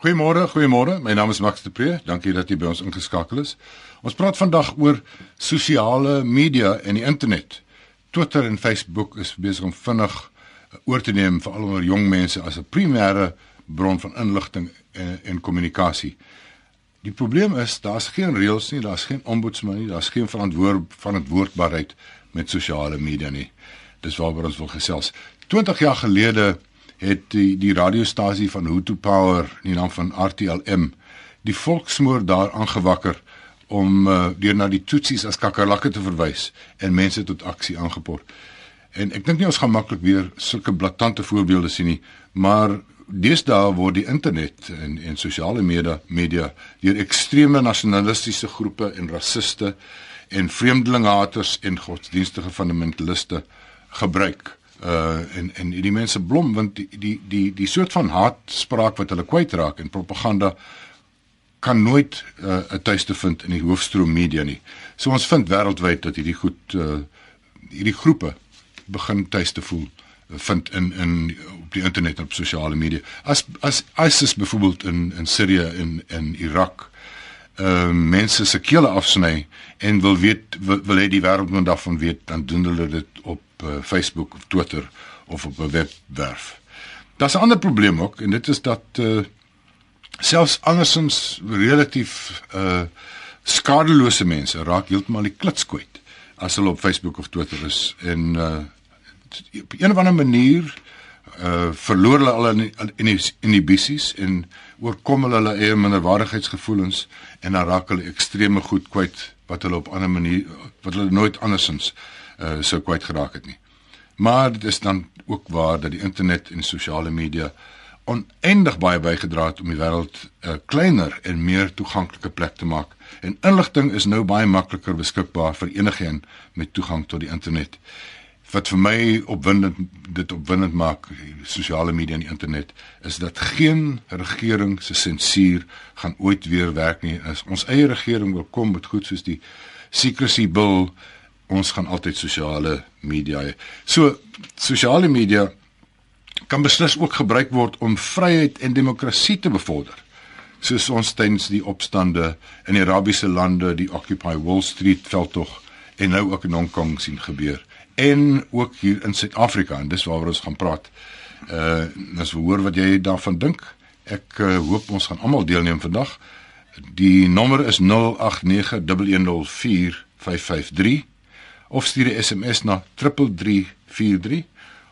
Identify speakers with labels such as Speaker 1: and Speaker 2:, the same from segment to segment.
Speaker 1: Goeiemôre, goeiemôre. My naam is Max de Pre. Dankie dat jy by ons ingeskakel is. Ons praat vandag oor sosiale media en die internet. Twitter en Facebook is besig om vinnig oor te neem vir al ons jong mense as 'n primêre bron van inligting en en kommunikasie. Die probleem is daar's geen reëls nie, daar's geen ombudsman nie, daar's geen verantwoord verantwoordbaarheid met sosiale media nie. Dis waaroor ons wil gesels. 20 jaar gelede het die die radiostasie van Hutu Power in die naam van RTLM die volksmoord daar aangewakker om uh, deur na die Tutsis as kakerlakke te verwys en mense tot aksie aangepoor. En ek dink nie ons gaan maklik weer sulke blaatante voorbeelde sien nie, maar deesdae word die internet en en sosiale media media deur ekstreme nasionalistiese groepe en rassiste en vreemdelinghaters en godsdienstige fundamentaliste gebruik uh en en die mense blom want die die die die soort van haatspraak wat hulle kwytraak en propaganda kan nooit 'n uh, tuiste vind in die hoofstroom media nie. So ons vind wêreldwyd dat hierdie goed uh hierdie groepe begin tuiste voel uh, vind in in op die internet en op sosiale media. As as ISIS byvoorbeeld in in Sirië en in Irak uh mense se kele afsny en wil weet wil, wil hê die wêreld moet daarvan weet dan doen hulle dit op uh, Facebook of Twitter of op 'n webwerf. Daar's 'n ander probleem ook en dit is dat uh selfs andersins relatief uh skadelose mense raak heeltemal die klits kwyt as hulle op Facebook of Twitter is en uh op 'n of ander manier uh verloor hulle al in in die inhibisies en oorkom hulle hulle eie minderwaardigheidsgevoelens en dan raak hulle ekstreme goed kwyt wat hulle op 'n ander manier wat hulle nooit andersins uh sou kwyt geraak het nie. Maar dit is dan ook waar dat die internet en sosiale media oneindig baie bygedra het om die wêreld 'n uh, kleiner en meer toeganklike plek te maak. En inligting is nou baie makliker beskikbaar vir enigiemand met toegang tot die internet wat vir my opwindend dit opwindend maak sosiale media en internet is dat geen regering se sensuur gaan ooit weer werk nie. As ons eie regering wil kom met goed soos die secrecy bill ons gaan altyd sosiale media hê. So sosiale media kan beslis ook gebruik word om vryheid en demokrasie te bevorder soos ons tydens die opstande in die Arabiese lande die Occupy Wall Street veldtog en nou ook in Hong Kong sien gebeur en ook hier in Suid-Afrika en dis waaroor ons gaan praat. Uh we hoor wat jy daarvan dink. Ek uh, hoop ons gaan almal deelneem vandag. Die nommer is 0891104553 of stuur 'n SMS na 3343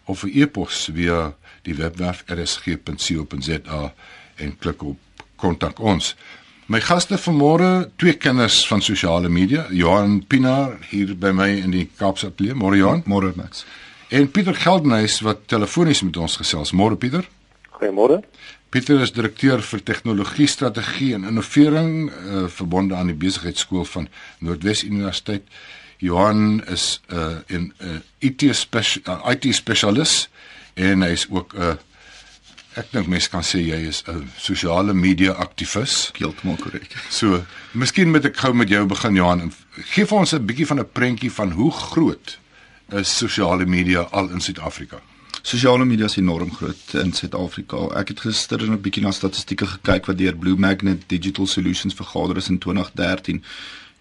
Speaker 1: of 'n e-pos via die webwerf rsg.co.za en klik op kontak ons. My gaste vanmôre, twee kenners van sosiale media, Johan Pinaar hier by my in die Kaapse Ateljee. Môre Johan.
Speaker 2: Môre Max.
Speaker 1: En Pieter Geldenhuys wat telefonies met ons gesels. Môre Pieter.
Speaker 3: Goeiemôre.
Speaker 1: Pieter is direkteur vir tegnologie strategie en innovering uh, verbonde aan die besigheidskool van Noordwes Universiteit. Johan is 'n uh, 'n uh, IT spesialis uh, IT spesialis en hy is ook 'n uh, ek dink mense kan sê jy is 'n sosiale media aktivis.
Speaker 2: Heeltemal korrek.
Speaker 1: So, miskien moet ek gou met jou begin Johan. Gee vir ons 'n bietjie van 'n prentjie van hoe groot is sosiale media al in Suid-Afrika?
Speaker 2: Sosiale media is enorm groot in Suid-Afrika. Ek het gister 'n bietjie na statistieke gekyk wat deur Blue Magnet Digital Solutions vergader is in 2013.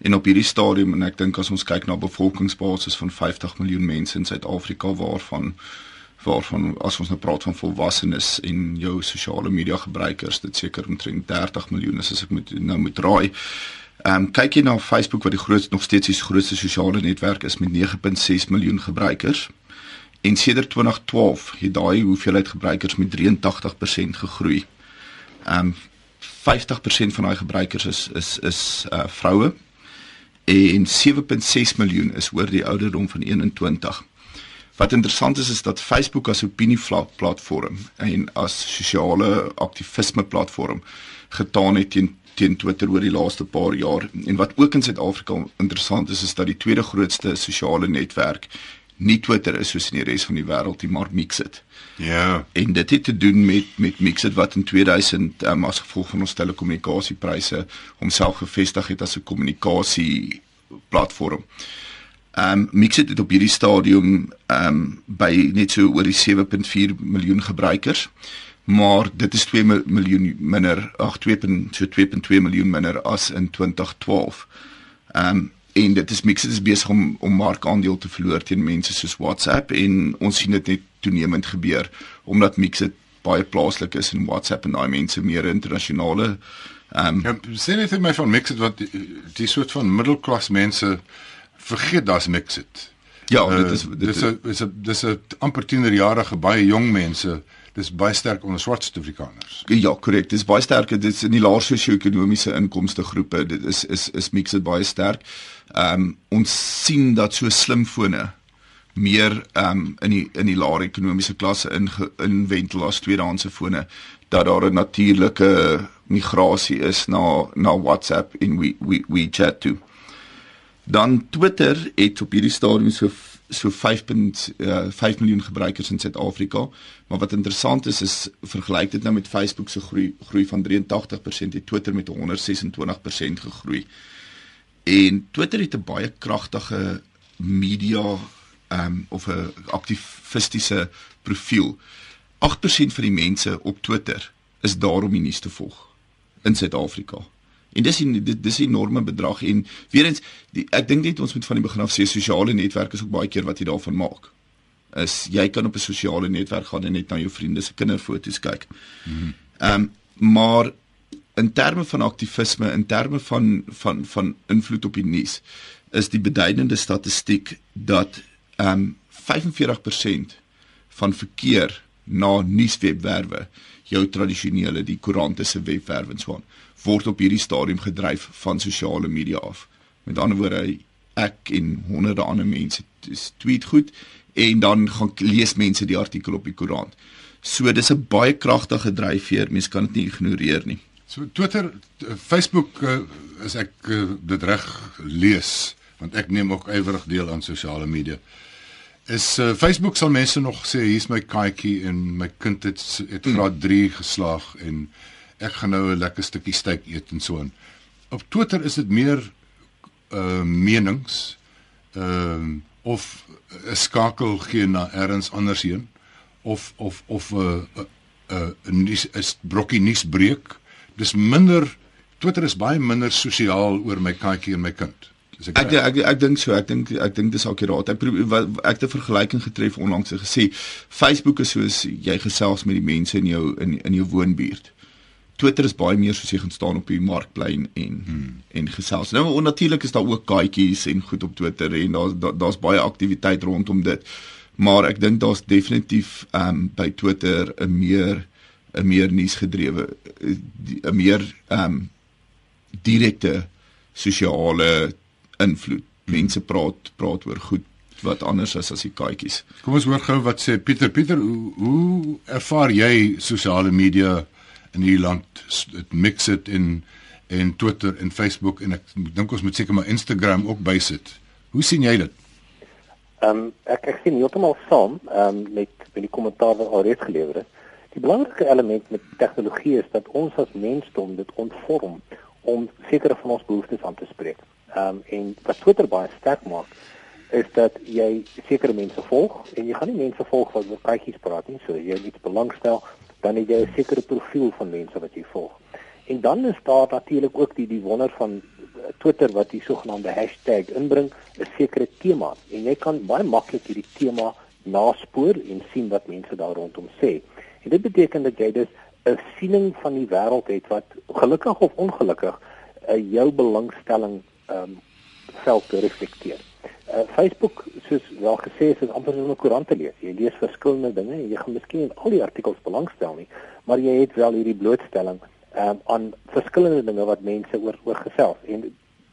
Speaker 2: En op hierdie stadium en ek dink as ons kyk na bevolkingsbasis van 50 miljoen mense in Suid-Afrika waarvan waarvan as ons nou praat van volwassenes en jou sosiale media gebruikers dit seker omtrent 30 miljoen is as ek moet nou moet raai. Ehm um, kyk jy na Facebook wat die grootste nog steeds die grootste sosiale netwerk is met 9.6 miljoen gebruikers. En sedert 2012 het daai hoeveelheid gebruikers met 83% gegroei. Ehm um, 50% van daai gebruikers is is is uh vroue en 7.6 miljoen is oor die ouderdom van 21. Wat interessant is is dat Facebook as opinieplatform en as sosiale aktivisme platform getaan het teen teen Twitter oor die laaste paar jaar en wat ook in Suid-Afrika interessant is is dat die tweede grootste sosiale netwerk nie Twitter is soos in die res van die wêreld nie maar Mixit.
Speaker 1: Ja.
Speaker 2: En dit het te doen met met Mixit wat in 2000 um, as gevolg van ons telekommunikasiepryse homself gevestig het as 'n kommunikasie platform. Ehm um, Mixit het op hierdie stadium ehm um, by net so oor die 7.4 miljoen gebruikers. maar dit is 2 miljoen minder, ag 2.2 miljoen minder as in 2012. Ehm um, en dit is Mixit is besig om om markandeel te verloor teen mense soos WhatsApp en ons sien dit net toenemend gebeur omdat Mixit baie plaaslik is en WhatsApp en daai mense meer internasionale
Speaker 1: ehm um, ja, sien net my van Mixit wat die, die soort van middelklas mense vergeet daar's Mixit.
Speaker 2: Ja, uh, dit is
Speaker 1: dit is 'n dis 'n dis 'n amper 10er jarige baie jong mense dis baie sterk onder swart Suid-Afrikaners.
Speaker 2: Ja, korrek. Dis baie sterk. Dit is in die laer sosio-ekonomiese inkomste groepe. Dit is is is mix dit baie sterk. Ehm um, ons sien dat so slimfone meer ehm um, in die in die laer ekonomiese klasse in in ventilas tweedehandse fone dat daar 'n natuurlike migrasie is na na WhatsApp en we we we chat toe. Dan Twitter het op hierdie stadium so so 5.5 uh, miljoen gebruikers in Suid-Afrika. Maar wat interessant is is vergelyk dit nou met Facebook se groei groei van 83% en Twitter met 126% gegroei. En Twitter het 'n baie kragtige media ehm um, of 'n aktivistiese profiel. 8% van die mense op Twitter is daar om die nuus te volg in Suid-Afrika. En dis die, dis 'n enorme bedrag en weer eens die, ek dink net ons moet van die begin af sê sosiale netwerke is ook baie keer wat jy daarvan maak. Is jy kan op 'n sosiale netwerk gaan en net na jou vriende se kinderfoto's kyk. Mhm. Ehm mm um, maar in terme van aktivisme, in terme van van van invloed op die nuus is die beduidende statistiek dat ehm um, 45% van verkeer na nuuswebwerwe jou tradisionele die koerante se webwerwe en so aan word op hierdie stadium gedryf van sosiale media af. Met ander woorde, ek en honderde ander mense tweet goed en dan gaan lees mense die artikel op die koerant. So dis 'n baie kragtige dryfveer, mense kan dit nie ignoreer nie.
Speaker 1: So Twitter, Facebook uh, is ek uh, dit reg lees want ek neem ook ywerig deel aan sosiale media. Is uh, Facebook sal mense nog sê hier's my katjie en my kind het het graad 3 geslaag en ek gaan nou 'n lekker stukkie steak eet en so aan. Op Twitter is dit meer uh menings ehm uh, of 'n skakel gee na elders anders heen of of of 'n uh, 'n uh, 'n uh, is brokkie nuus breek. Dis minder Twitter is baie minder sosiaal oor my katjie en my kind.
Speaker 2: Ek ek ek, ek, ek dink so, ek dink ek dink dis akuraat. Ek probeer wat ek 'n vergelyking getref onlangs gesê Facebook is soos jy gesels met die mense in jou in in jou woonbuurt. Twitter is baie meer soos jy gaan staan op die markplein en hmm. en gesels. Nou natuurlik is daar ook kaartjies en goed op Twitter en daar's daar's baie aktiwiteit rondom dit. Maar ek dink daar's definitief ehm um, by Twitter 'n meer 'n meer nuusgedrewe 'n meer ehm um, direkte sosiale invloed. Mense praat praat oor goed wat anders is as die kaartjies.
Speaker 1: Kom ons hoor gou wat sê Pieter. Pieter, hoe, hoe ervaar jy sosiale media? In hierdie land dit mix dit in en Twitter en Facebook en ek dink ons moet seker maar Instagram ook bysit. Hoe sien jy dit?
Speaker 3: Ehm um, ek ek sien heeltemal saam ehm um, met met die kommentaar wat al reeds gelewer is. Die belangrike element met tegnologie is dat ons as mensdom dit ontvorm om sekere van ons behoeftes aan te spreek. Ehm um, en wat Twitter baie sterk maak is dat jy sekere mense volg en jy gaan nie mense volg wat oor kykies praat nie, so jy iets belangstel dan het jy 'n sekere profiel van mense wat jy volg. En dan is daar natuurlik ook die die wonder van eh, Twitter wat die sogenaamde hashtag inbring, 'n sekere tema en jy kan baie maklik hierdie tema naspoor en sien wat mense daar rondom sê. En dit beteken dat jy dus 'n siening van die wêreld het wat gelukkig of ongelukkig uh, jou belangstelling ehm um, self reflekteer. Uh, Facebook soos wel gesê is dit amper soos 'n koerant te lees. Jy lees verskillende dinge en jy gaan miskien al die artikels belangstel nie, maar jy het wel hierdie blootstelling um, aan verskillende dinge wat mense oor oor gesels en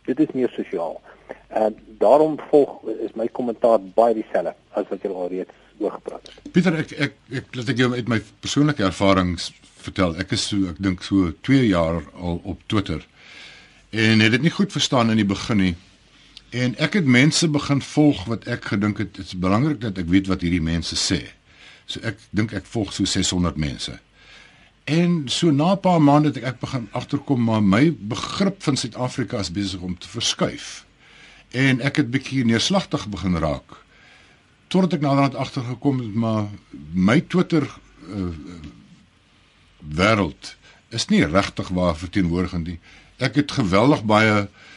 Speaker 3: dit is meer sosiaal. En uh, daarom volg is my kommentaar baie dieselfde as wat jy al reeds oor gepraat het.
Speaker 1: Pieter, ek ek ek laat ek jou uit my persoonlike ervarings vertel. Ek is so ek dink so 2 jaar al op Twitter. En het dit nie goed verstaan in die begin nie. En ek het mense begin volg wat ek gedink het dit is belangrik dat ek weet wat hierdie mense sê. So ek dink ek volg so 600 mense. En so na 'n paar maande het ek, begin agterkom maar my begrip van Suid-Afrika is besig om te verskuif. En ek het bietjie neerslagtig begin raak. Totdat ek naderhand agtergekom het maar my Twitter uh, wêreld is nie regtig waar verteenwoordigend nie. Ek het geweldig baie uh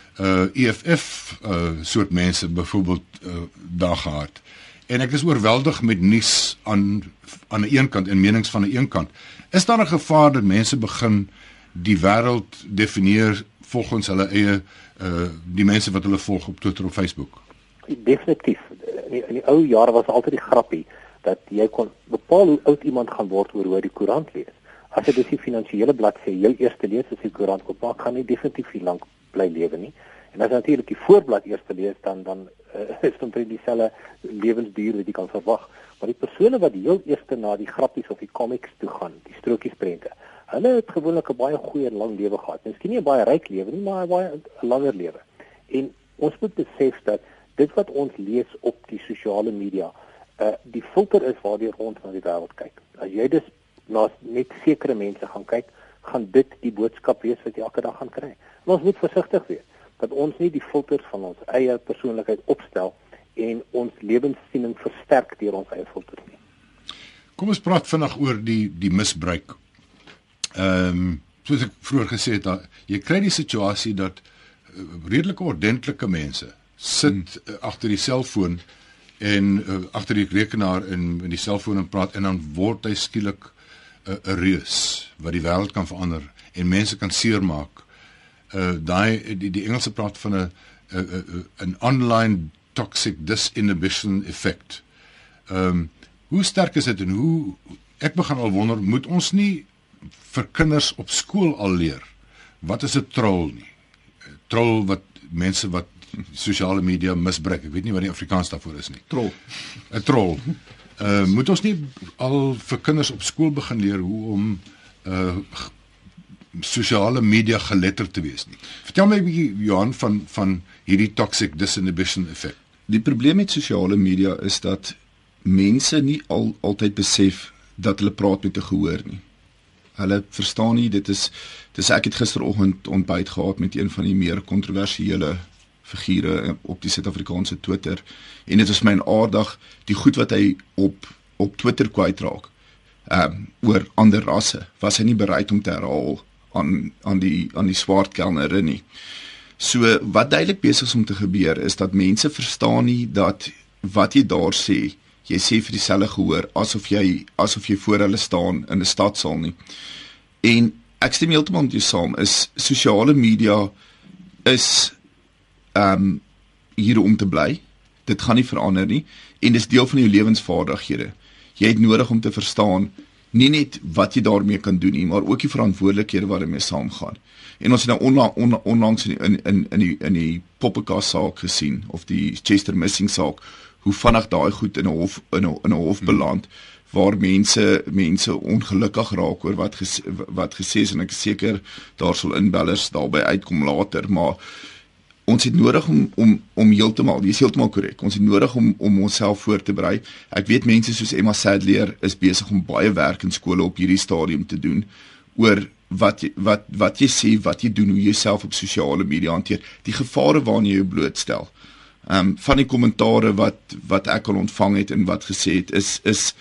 Speaker 1: EFF uh soort mense byvoorbeeld uh daar gehad. En ek is oorweldig met nuus aan aan 'n een kant en menings van 'n een kant. Is daar 'n gevaar dat mense begin die wêreld definieer volgens hulle eie uh die mense wat hulle volg op Twitter of Facebook?
Speaker 3: Definitief. In die, in die ou jare was altyd die grappie dat jy kon bepaal hoe oud iemand gaan word oor hoe hy die koerant lees. As jy dus die finansiële bladsy heel eerste lees as jy koerant koop, dan gaan jy definitief nie lank bly lewe nie. En as jy natuurlik die voorblad eerste lees, dan dan uh, is dit omtrent dieselfde lewensduur wat jy kan verwag. Maar die persone wat heel eerste na die grappies of die comics toe gaan, die strokiesprente, hulle het gewoonlik 'n baie goeie lang lewe gehad. Miskien nie 'n baie ryk lewe nie, maar 'n baie langer lewe. En ons moet besef dat dit wat ons lees op die sosiale media, uh die filter is waardeur ons na die wêreld kyk. As jy dus na net sekere mense gaan kyk, gaan dit die boodskap wees wat jy elke dag gaan kry. En ons moet versigtig wees dat ons nie die filters van ons eie persoonlikheid opstel en ons lewenssiening versterk deur ons eie filters nie.
Speaker 1: Kom ons praat vinnig oor die die misbruik. Ehm um, soos ek vroeër gesê het, da, jy kry die situasie dat uh, redelike ordentlike mense sit uh, agter die selfoon en uh, agter die rekenaar en in die selfoon en praat en dan word hy skielik 'n reus wat die wêreld kan verander en mense kan seermaak. Uh daai die die Engelse praat van 'n 'n online toxic disinhibition effect. Ehm um, hoe sterk is dit en hoe ek begin al wonder moet ons nie vir kinders op skool al leer wat is 'n troll nie. Troll wat mense wat sosiale media misbruik. Ek weet nie wat die Afrikaans daarvoor is nie.
Speaker 2: Troll.
Speaker 1: 'n Troll. Uh moet ons nie al vir kinders op skool begin leer hoe om uh sosiale media geletterd te wees nie. Vertel my 'n bietjie Johan van van hierdie toxic disinhibition effek.
Speaker 2: Die probleem met sosiale media is dat mense nie al altyd besef dat hulle praat met 'n gehoor nie. Hulle verstaan nie dit is dis ek het gisteroggend ontbyt gehad met een van die meer kontroversiële figure op die Suid-Afrikaanse Twitter en dit is my aardig die goed wat hy op op Twitter kwytraak. Ehm um, oor ander rasse was hy nie bereid om te herhaal aan aan die aan die swart kelnere nie. So wat duidelik besig is om te gebeur is dat mense verstaan nie dat wat jy daar sê, jy sê vir dieselfde gehoor asof jy asof jy voor hulle staan in 'n stadsaal nie. En ek stem heeltemal met jou saam is sosiale media is ehm um, hier om te bly. Dit gaan nie verander nie en dis deel van jou lewensvaardighede. Jy het nodig om te verstaan nie net wat jy daarmee kan doen nie, maar ook die verantwoordelikhede wat daarmee saamgaan. En ons het nou onla on, onlangs in in in in die in die Poppekas saak gesien of die Chester missing saak hoe vinnig daai goed in 'n hof in 'n in 'n hof beland waar mense mense ongelukkig raak oor wat ges, wat gesê is en ek is seker daar sal inbellers daarbey uitkom later maar ons het nodig om om om heeltemal, jy is heeltemal korrek. Ons het nodig om om onsself voor te berei. Ek weet mense soos Emma Sadleer is besig om baie werk in skole op hierdie stadium te doen oor wat wat wat jy sê, wat jy doen, hoe jy jouself op sosiale media hanteer, die gevare waaraan jy jou blootstel. Ehm um, van die kommentare wat wat ek al ontvang het en wat gesê het is is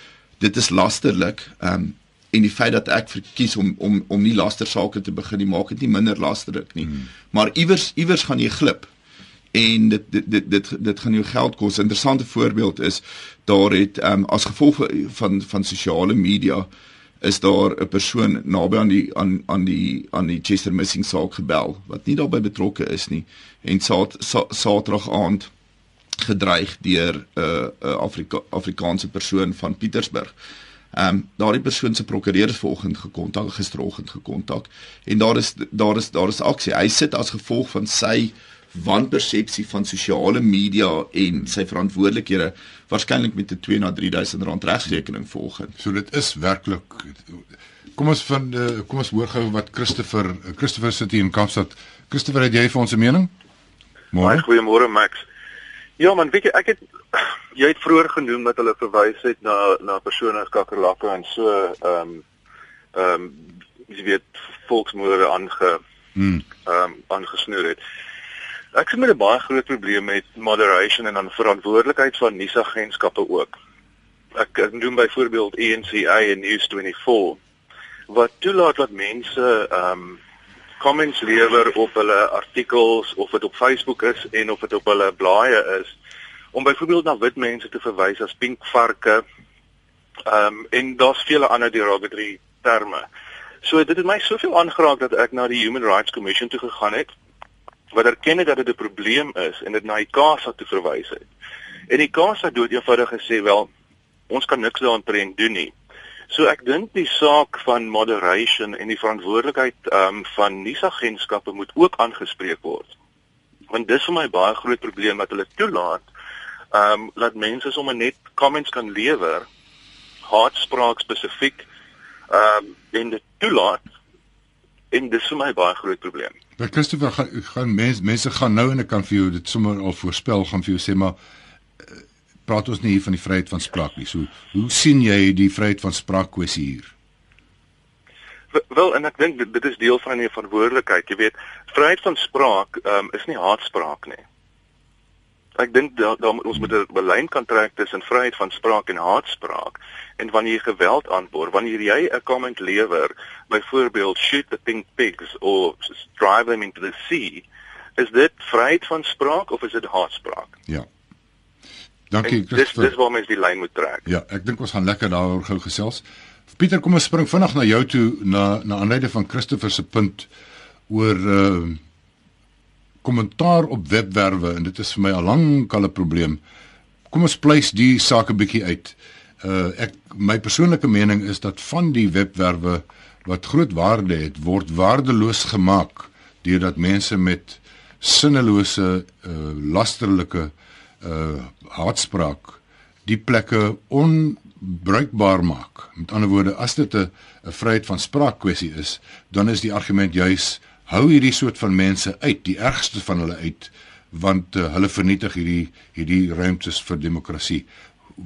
Speaker 2: dit is lasterlik. Ehm um, en die feit dat ek verkies om om om nie laster sake te begin nie maak dit nie minder lasterlik nie. Hmm. Maar iewers iewers gaan jy glip en dit dit dit dit, dit gaan jou geld kos. 'n Interessante voorbeeld is daar het um, as gevolg van van sosiale media is daar 'n persoon naby aan die aan aan die aan die Chester missing saak gebel wat nie daarbey betrokke is nie en Saterdag aand gedreig deur 'n uh, 'n uh, Afrika Afrikaanse persoon van Pietersburg. Ehm um, daardie persoon se prokureur is vanoggend gekontak, gisteroggend gekontak en daar is daar is daar is aksie. Hy sit as gevolg van sy wanpersepsie van sosiale media en sy verantwoordelikhede waarskynlik met 'n 2 na 3000 rand regsrekening volgens.
Speaker 1: So dit is werklik Kom ons van uh, kom ons hoor gou wat Christopher Christopher sit hier in Kaapstad. Christopher, het jy vir ons 'n mening?
Speaker 4: Môre. Goeiemôre Max. Ja man, weet jy ek het jy het vroeër genoem dat hulle verwys het na na persone as kakkerlakke en so ehm um, ehm um, jy weet volksmoorde aange hmm. ehm um, aangesnoer het. Ek sien met 'n baie groot probleem met moderation en dan verantwoordelikheid van nuusagentskappe ook. Ek, ek noem byvoorbeeld ENCA en News24 wat toelaat dat mense ehm um, comments lewer op hulle artikels of dit op Facebook is en of dit op hulle blaaie is om byvoorbeeld na wit mense te verwys as pink varke. Ehm um, en daar's vele ander derogatory terme. So dit het my soveel aangeraak dat ek na die Human Rights Commission toe gegaan het wat erken het dat dit 'n probleem is en dit na die CASA toe verwys het. En die CASA het eenvoudig gesê wel ons kan niks daaraan doen nie. So ek dink die saak van moderation en die verantwoordelikheid ehm um, van nuusagentskappe moet ook aangespreek word. Want dis vir my baie groot probleem wat hulle toelaat ehm um, dat mense sommer net comments kan lewer haatspraak spesifiek ehm um, en dit toelaat en dis vir my baie groot probleem.
Speaker 1: Maar Christopher gaan gaan mense mense gaan nou en ek kan vir jou dit sommer al voorspel gaan vir jou sê maar praat ons nie hier van die vryheid van spraak nie. So, hoe sien jy die vryheid van spraak kwessie hier?
Speaker 4: Wel, en ek dink dit, dit is deel van 'n verantwoordelikheid. Jy weet, vryheid van spraak um, is nie haatspraak nie. Ek dink daar da, ons moet 'n lyn kan trek tussen vryheid van spraak en haatspraak. En wanneer jy geweld aanboor, wanneer jy 'n comment lewer, byvoorbeeld shoot the pink pigs or drive them into the sea, is dit vryheid van spraak of is dit haatspraak?
Speaker 1: Ja. Dankie
Speaker 4: Dis dis waar mens die lyn moet trek.
Speaker 1: Ja, ek dink ons gaan lekker daaroor gou gesels. Pieter, kom ons spring vinnig na jou toe na na aanleiding van Christopher se punt oor uh kommentaar op webwerwe en dit is vir my al lank al 'n probleem. Kom ons pleis die saak 'n bietjie uit. Uh ek my persoonlike mening is dat van die webwerwe wat groot waarde het, word waardeloos gemaak deurdat mense met sinnelose uh lasterlike uh haatspraak die plekke onbruikbaar maak. Met ander woorde, as dit 'n 'n vryheid van spraak kwessie is, dan is die argument juis hou hierdie soort van mense uit, die ergste van hulle uit, want uh, hulle vernietig hierdie hierdie ruimtes vir demokrasie.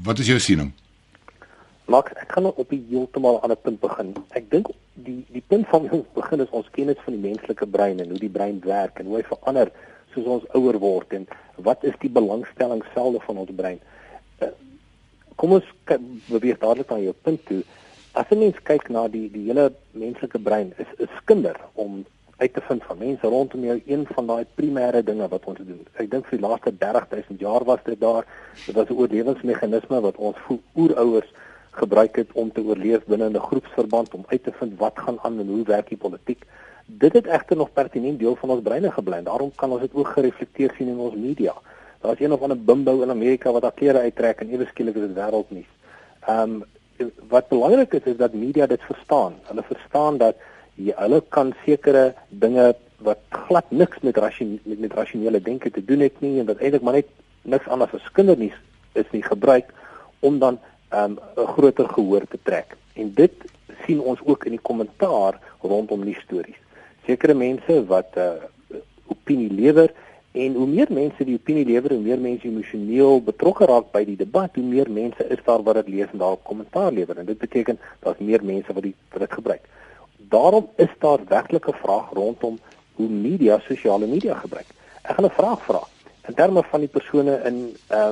Speaker 1: Wat is jou siening?
Speaker 3: Max, ek kan op 'n heeltemal ander punt begin. Ek dink die die punt van ons begin is ons kennis van die menslike brein en hoe die brein werk en hoe hy verander soos ons ouer word en wat is die belangstelling selde van ons brein? Uh, kom ons beweeg dadelik aan jou punt toe. As 'n mens kyk na die die hele menslike brein is is skinder om uit te vind van mense rondom jou een van daai primêre dinge wat ons doen. Ek dink vir die laaste 30000 jaar was dit daar. Dit was 'n oorlewingsmeganisme wat ons oerouers gebruik het om te oorleef binne 'n groepsverband om uit te vind wat gaan aan en hoe werk die politiek dit het egter nog pertinent deel van ons breine gebly. Daarom kan ons dit ook gereflekteer sien in ons media. Daar's een of ander bimbo in Amerika wat daar klere uittrek en ewe skielik is dit wêreldnuus. Ehm um, wat belangrik is is dat media dit verstaan. Hulle verstaan dat jy hulle kan sekere dinge wat glad niks met rasionele met, met rasionele denke te doen het nie en wat eintlik maar net niks anders as kindernuus is nie gebruik om dan ehm, 'n um, groter gehoor te trek. En dit sien ons ook in die kommentaar rondom die stories sekere mense wat 'n uh, opinie lewer en hoe meer mense die opinie lewer, hoe meer mense emosioneel betrokke raak by die debat, hoe meer mense is daar wat dit lees en daarop kommentaar lewer en dit beteken daar's meer mense wat die wat dit gebruik. Daarom is daar werklik 'n vraag rondom hoe media sosiale media gebruik. Ek gaan 'n vraag vra in terme van die persone in uh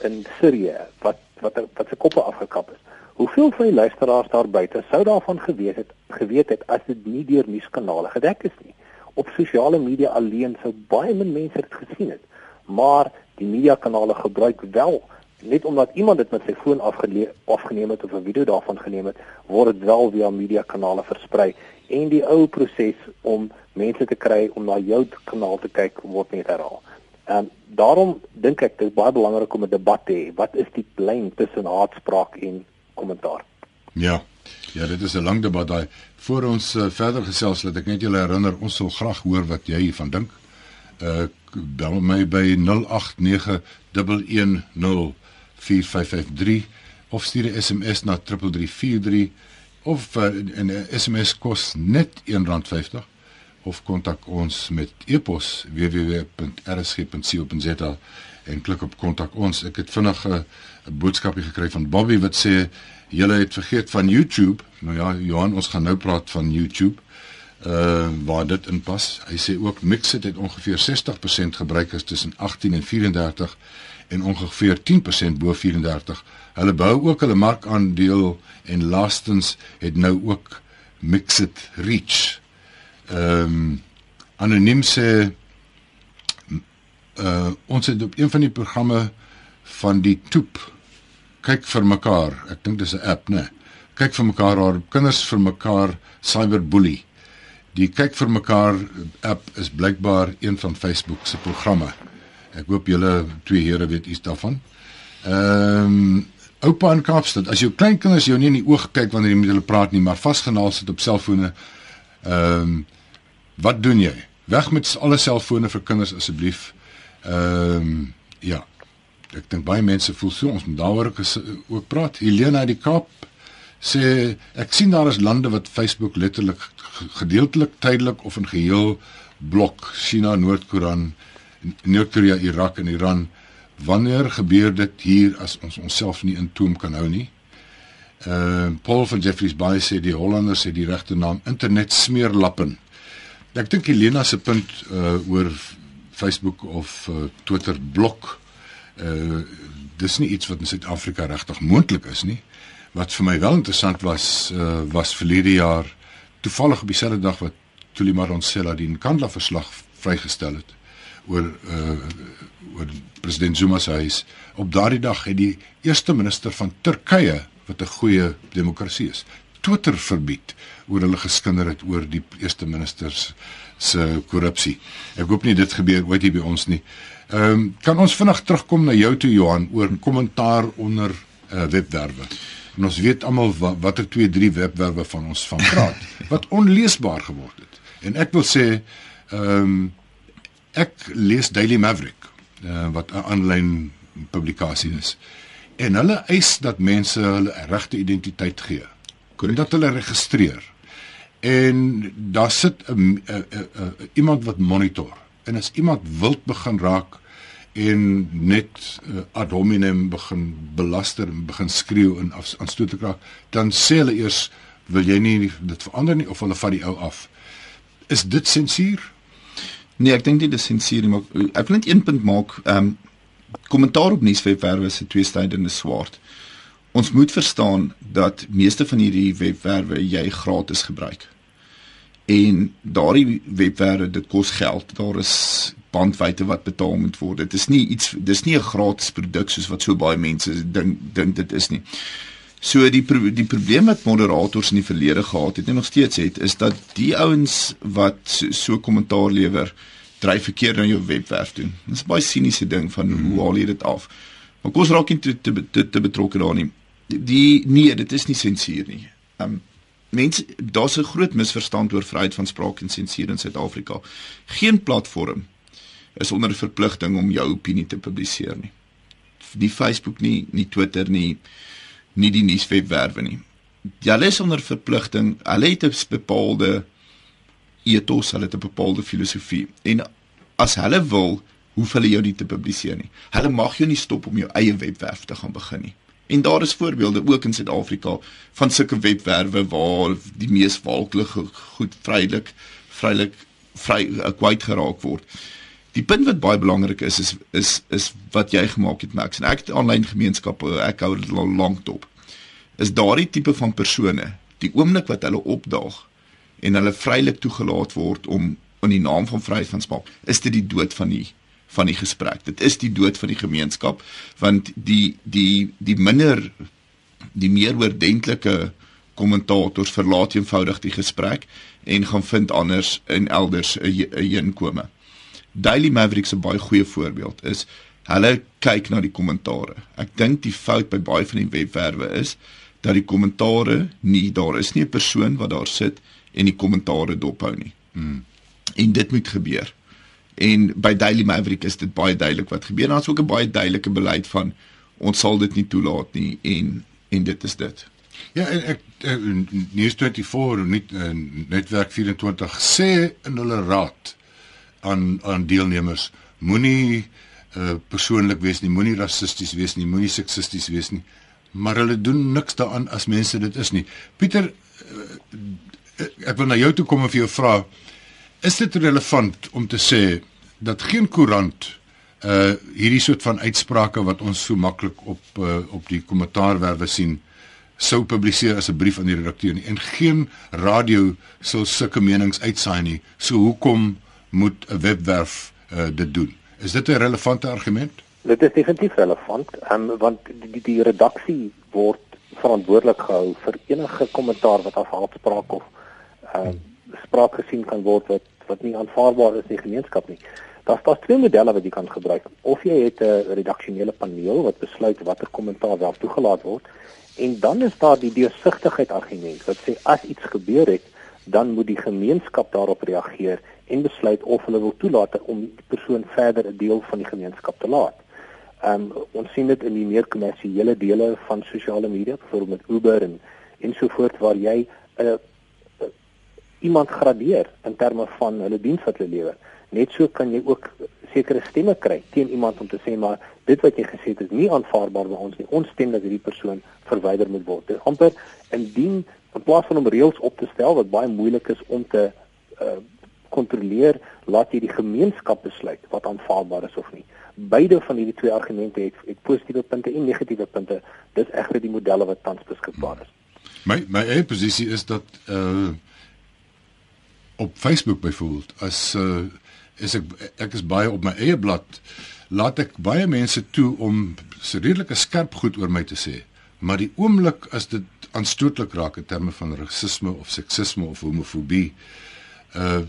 Speaker 3: in Sirië wat wat wat se koppe afgekap is. Hoeveel van die luisteraars daar buite sou daarvan geweet het geweet het as dit nie deur nuuskanale gedek is nie? Op sosiale media alleen sou baie min mense dit gesien het. Maar die mediakanale gebruik wel net omdat iemand dit met sy foon afgeneem het of 'n video daarvan geneem het, word dit wel via mediakanale versprei en die ou proses om mense te kry om na jou kanaal te kyk word net herhaal. Ehm daarom dink ek dit is baie belangrik om 'n debat te hê. Wat is die lyn tussen haatspraak en kommentaar.
Speaker 1: Ja. Ja, dit is 'n lang debat daai. Voor ons uh, verder gesels, laat ek net julle herinner, ons sal graag hoor wat jy hiervan dink. Uh bel my by 0891104553 of stuur 'n SMS na 3343 of uh, 'n SMS kos net R1.50 of kontak ons met e-pos www.rsg.co.za en klik op kontak ons. Ek het vinnig 'n boodskapie gekry van Bobby wat sê julle het vergeet van YouTube. Nou ja, Johan, ons gaan nou praat van YouTube. Uh waar dit inpas. Hy sê ook Mixit het ongeveer 60% gebruikers tussen 18 en 34 en ongeveer 10% bo 34. Hulle bou ook hulle markandeel en laastens het nou ook Mixed Reach. Ehm um, anoniem sê uh ons het op een van die programme van die Toep kyk vir mekaar. Ek dink dis 'n app, né? Kyk vir mekaar haar kinders vir mekaar cyberbully. Die kyk vir mekaar app is blykbaar een van Facebook se programme. Ek hoop julle twee here weet iets daarvan. Ehm um, oupa in Kaapstad, as jou kleinkinders jou nie in die oog kyk wanneer jy met hulle praat nie, maar vasgenaal sit op selfone, ehm um, wat doen jy? Weg met alle selfone vir kinders asseblief. Ehm um, ja. Ek dink baie mense voel so ons moet daaroor ook praat. Helena uit die Kaap sê ek sien daar is lande wat Facebook letterlik gedeeltelik tydelik of in geheel blok China, Noord-Korea, Noord-Korea, Irak en Iran. Wanneer gebeur dit hier as ons onsself nie in toom kan hou nie? Uh Paul van Jeffreys Bay sê die Hollanders het die regte naam internet smeerlappen. Ek dink Helena se punt uh oor Facebook of uh, Twitter blok uh dis nie iets wat in Suid-Afrika regtig moontlik is nie. Wat vir my wel interessant was uh was verlede jaar toevallig op dieselfde dag wat Tulima Ronsela die Nkandla verslag vrygestel het oor uh oor president Zuma se huis. Op daardie dag het die eerste minister van Turkye wat 'n goeie demokrasie is, Twitter verbied oor hulle geskinder het oor die eerste ministers se korrupsie. Ek hoop nie dit gebeur ooit hier by ons nie. Ehm um, kan ons vinnig terugkom na jou toe Johan oor 'n kommentaar onder uh, webwerwe. En ons weet almal wat watter 2 3 webwerwe van ons van praat wat onleesbaar geword het. En ek wil sê ehm um, ek lees Daily Maverick uh, wat 'n aanlyn publikasie is. En hulle eis dat mense hulle regte identiteit gee. Korrek dat hulle registreer. En daar sit 'n iemand wat monitor. En as iemand wild begin raak en net uh, ad hominem begin belaster en begin skreeu en aanstoot te kraak, dan sê hulle eers wil jy nie dit verander nie of hulle vat die ou af. Is dit sensuur?
Speaker 2: Nee, ek dink nie dis sensuur nie, maar ek wil net een punt maak. Ehm um, kommentaar op nuuswebwerwe se twee stydende swaard. Ons moet verstaan dat meeste van hierdie webwerwe jy gratis gebruik. En daardie webwerwe dit kos geld. Daar is bandwydte wat betaal moet word. Dit is nie iets dis nie 'n gratis produk soos wat so baie mense dink dink dit is nie. So die die probleem wat moderators in die verlede gehad het en nog steeds het is dat die ouens wat so kommentaar so lewer dryf verkeerd na jou webwerf toe. Dit is 'n baie siniese ding van mm. hoe haal jy dit af? Maar kos raak nie te te, te, te betrokke daar nie. Die, die nee, dit is nie sensuur nie. Um mense daar's 'n groot misverstand oor vryheid van spraak en sensuur in Suid-Afrika. Geen platform is onder 'n verpligting om jou opinie te publiseer nie. Nie Facebook nie, nie Twitter nie nie die nuuswebwerwe nie. Hulle is onder verpligting, hulle het 'n bepaalde ethos, hulle het 'n bepaalde filosofie en as hulle wil, hoef hulle jou nie te publiseer nie. Hulle mag jou nie stop om jou eie webwerf te gaan begin nie. En daar is voorbeelde ook in Suid-Afrika van sulke webwerwe waar die mees walklige goed vrylik vrylik vry kwyt geraak word. Die punt wat baie belangrik is is is is wat jy gemaak het Max en ek het aanlyn gemeenskappe ek hou dit al lank dop. Is daardie tipe van persone die oomblik wat hulle opdaag en hulle vrylik toegelaat word om in die naam van vryheid van spraak is dit die dood van die van die gesprek. Dit is die dood van die gemeenskap want die die die minder die meer oordentlike kommentators verlaat eenvoudig die gesprek en gaan vind anders in elders 'n heenkome. Daily Maverick se baie goeie voorbeeld is hulle kyk na die kommentare. Ek dink die fout by baie van die webwerwe is dat die kommentare nie daar is nie 'n persoon wat daar sit en die kommentare dophou nie. Hmm. En dit moet gebeur. En by Daily Maverick is dit baie duidelik wat gebeur. Daar's ook 'n baie duidelike beleid van ons sal dit nie toelaat nie en en dit is dit.
Speaker 1: Ja, en ek News 24 nie netwerk 24 sê in hulle raad aan aan deelnemers. Moenie uh persoonlik wees nie, moenie rassisties wees nie, moenie seksisties wees nie. Maar hulle doen niks daaraan as mense dit is nie. Pieter, uh, ek wil na jou toe kom en vir jou vra, is dit relevant om te sê dat geen koerant uh hierdie soort van uitsprake wat ons so maklik op uh, op die kommentaarwerwe sien sou publiseer as 'n brief aan die redakteur nie en geen radio sou sulke menings uitsaai nie. So hoekom moet 'n webwerf uh, dit doen? Is dit 'n relevante argument?
Speaker 3: Dit is definitief relevant, um, want die, die, die redaksie word verantwoordelik gehou vir enige kommentaar wat af haatspraak of uh, spraak gesien kan word wat wat nie aanvaarbaar is in die gemeenskap nie. Daar's daar twee modelle wat jy kan gebruik. Of jy het 'n redaksionele paneel wat besluit watter kommentaar wel toegelaat word en dan is daar die deursigtigheid argument wat sê as iets gebeur het, dan moet die gemeenskap daarop reageer en besluit of hulle wil toelaat om die persoon verder 'n deel van die gemeenskap te laat. Ehm um, ons sien dit in die meer kommersiële dele van sosiale media, byvoorbeeld met Uber en ensovoorts waar jy 'n uh, uh, iemand gradeer in terme van hulle diens wat hulle lewer. Net so kan jy ook sekere stemme kry teen iemand om te sê maar dit wat jy gesê het is nie aanvaarbaar by ons nie. Ons stem dat hierdie persoon verwyder moet word. Dit amper indien in plaas van om reëls op te stel wat baie moeilik is om te uh, kontroleer, laat jy die gemeenskap besluit wat aanvaarbaar is of nie beide van hierdie twee argumente het, het positiewe punte en negatiewe punte. Dis egter die modelle wat tans beskikbaar is.
Speaker 1: My my eie posisie is dat uh op Facebook byvoorbeeld as uh is ek ek is baie op my eie blad laat ek baie mense toe om se redelike skerp goed oor my te sê. Maar die oomblik as dit aanstootlik raak in terme van rasisme of seksisme of homofobie uh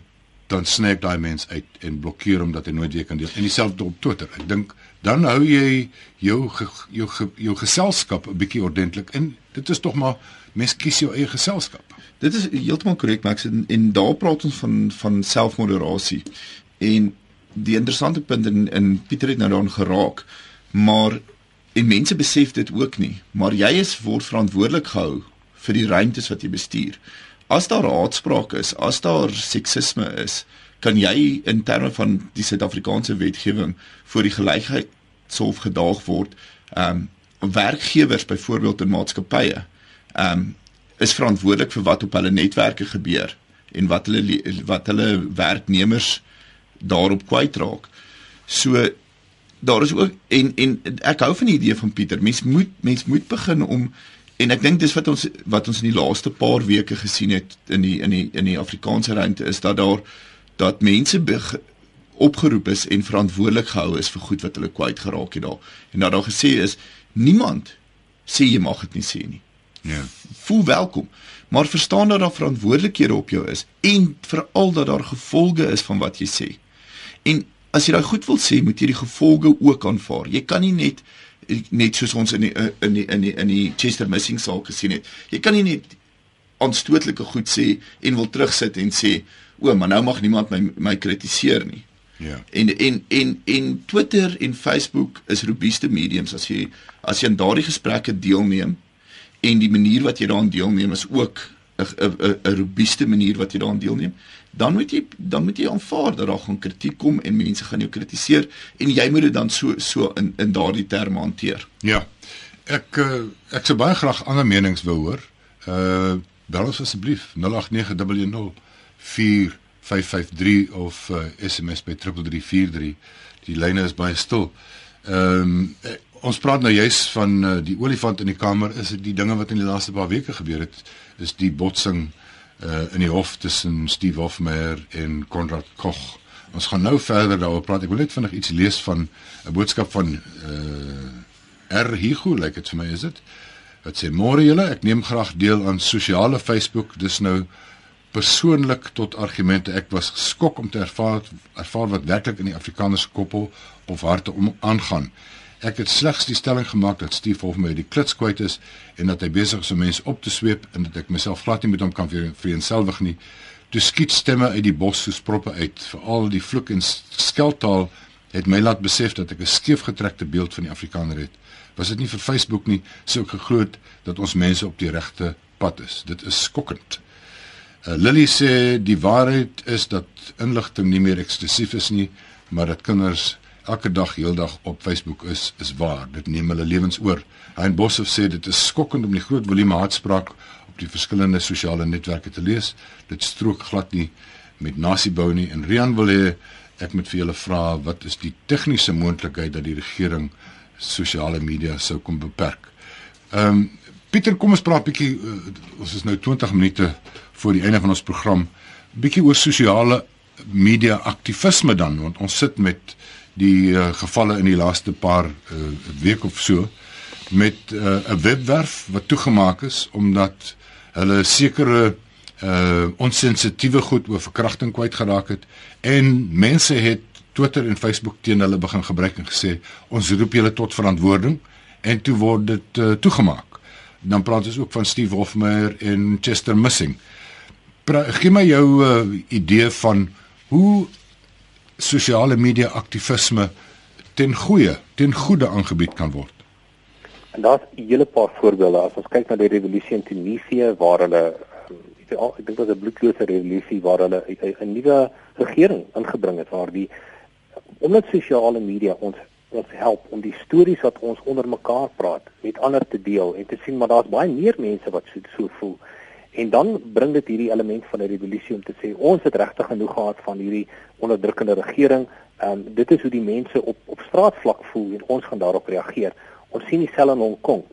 Speaker 1: dan ek daai mens uit en blokkeer hom dat hy nooit weer kan deel. En dieselfde op Twitter. Ek dink dan hou jy jou jou jou geselskap 'n bietjie ordentlik in. Dit is tog maar mens kies jou eie geselskap.
Speaker 2: Dit is heeltemal korrek, Max en, en daar praat ons van van selfmoderasie. En die interessante punt in in Pieter het nou daaraan geraak, maar en mense besef dit ook nie, maar jy is word verantwoordelik gehou vir die ruimtes wat jy bestuur as daar haatspraak is, as daar seksisme is, kan jy in terme van die Suid-Afrikaanse wetgewing voor die gelykheidshof gedaag word. Ehm um, werkgewers byvoorbeeld in maatskappye ehm um, is verantwoordelik vir wat op hulle netwerke gebeur en wat hulle wat hulle werknemers daarop kwytraak. So daar is ook en en ek hou van die idee van Pieter. Mens moet mens moet begin om En ek dink dis wat ons wat ons in die laaste paar weke gesien het in die in die in die Afrikaanse ruimte is dat daar dat mense opgeroep is en verantwoordelik gehou is vir goed wat hulle kwyt geraak het daar. En dat daar gesê is niemand sê jy mag dit nie sê nie.
Speaker 1: Ja.
Speaker 2: Voel welkom. Maar verstaan dat daar verantwoordelikhede op jou is en veral dat daar gevolge is van wat jy sê. En as jy daai goed wil sê, moet jy die gevolge ook aanvaar. Jy kan nie net net soos ons in die in die in die in die Chester missing saak gesien het. Jy kan nie net aanstootlike goed sê en wil terugsit en sê o, maar nou mag niemand my my kritiseer nie.
Speaker 1: Ja.
Speaker 2: En en en en Twitter en Facebook is robuuste mediums as jy as jy aan daardie gesprekke deelneem en die manier wat jy daaraan deelneem is ook 'n 'n 'n robuuste manier wat jy daaraan deelneem dan moet jy dan moet jy aanvaar dat daar gaan kritiek kom en mense gaan jou kritiseer en jy moet dit dan so so in in daardie terme hanteer.
Speaker 1: Ja. Ek uh, ek sou baie graag ander menings wou hoor. Uh bel ons asseblief 0890045553 of uh, SMS by 3343. Die lyne is baie stil. Ehm um, ons praat nou juis van uh, die olifant in die kamer is dit die dinge wat in die laaste paar weke gebeur het is die botsing uh in die hof tussen Steve Hofmeyer en Konrad Koch. Ons gaan nou verder daaroor praat. Ek wil net vinnig iets lees van 'n boodskap van uh R Higu, like dit vir my is dit. Dit sê môre julle, ek neem graag deel aan sosiale Facebook. Dis nou persoonlik tot argumente. Ek was geskok om te ervaar ervaar wat werklik in die Afrikaners koppel of harte om aangaan. Ek het slegs die stelling gemaak dat Steve Hofmeyer die klits kwyt is en dat hy besig is om mense op te sweep en dat ek myself glad nie met hom kan vereenselwig nie. Toe skiet stemme uit die bos soos proppe uit. Veral die vloek en skeltaal het my laat besef dat ek 'n skeefgetrekte beeld van die Afrikaner het. Was dit nie vir Facebook nie, sou ek geglo het dat ons mense op die regte pad is. Dit is skokkend. Uh, Lily sê die waarheid is dat inligting nie meer eksklusief is nie, maar dat kinders elke dag heeldag op Facebook is is waar. Dit neem hulle lewens oor. Hein Boshoff sê dit is skokkend om die groot volume haatspraak op die verskillende sosiale netwerke te lees. Dit strook glad nie met nasiebou nie. En Rian wil hê ek moet vir julle vra wat is die tegniese moontlikheid dat die regering sosiale media sou kom beperk? Ehm um, Pieter, kom ons praat bietjie uh, ons is nou 20 minute voor die einde van ons program. Bietjie oor sosiale media aktivisme dan want ons sit met die uh, gevalle in die laaste paar uh, week of so met 'n uh, webwerf wat toegemaak is omdat hulle sekere uh onsensitiewe goed oor verkrachting kwyt geraak het en mense het Twitter en Facebook teen hulle begin gebruik en gesê ons roep julle tot verantwoording en toe word dit uh, toegemaak. Dan praat ons ook van Steve Hofmeyer en Chester Missing. Gee my jou uh, idee van hoe sosiale media aktivisme ten goeie, ten goeie aangebied kan word.
Speaker 3: En daar's 'n hele paar voorbeelde. As ons kyk na die revolusie in Tunesië waar hulle um, ek dink dit was 'n bloedlose revolusie waar hulle 'n nuwe regering ingebring het waar die omdat sosiale media ons ons help om die stories wat ons onder mekaar praat met ander te deel en te sien maar daar's baie meer mense wat so so voel. En dan bring dit hierdie element van 'n revolusie om te sê ons het regtig genoeg gehad van hierdie onderdrukkende regering. Ehm um, dit is hoe die mense op op straatvlak voel en ons gaan daarop reageer. Ons sien dieselfde in Hong Kong.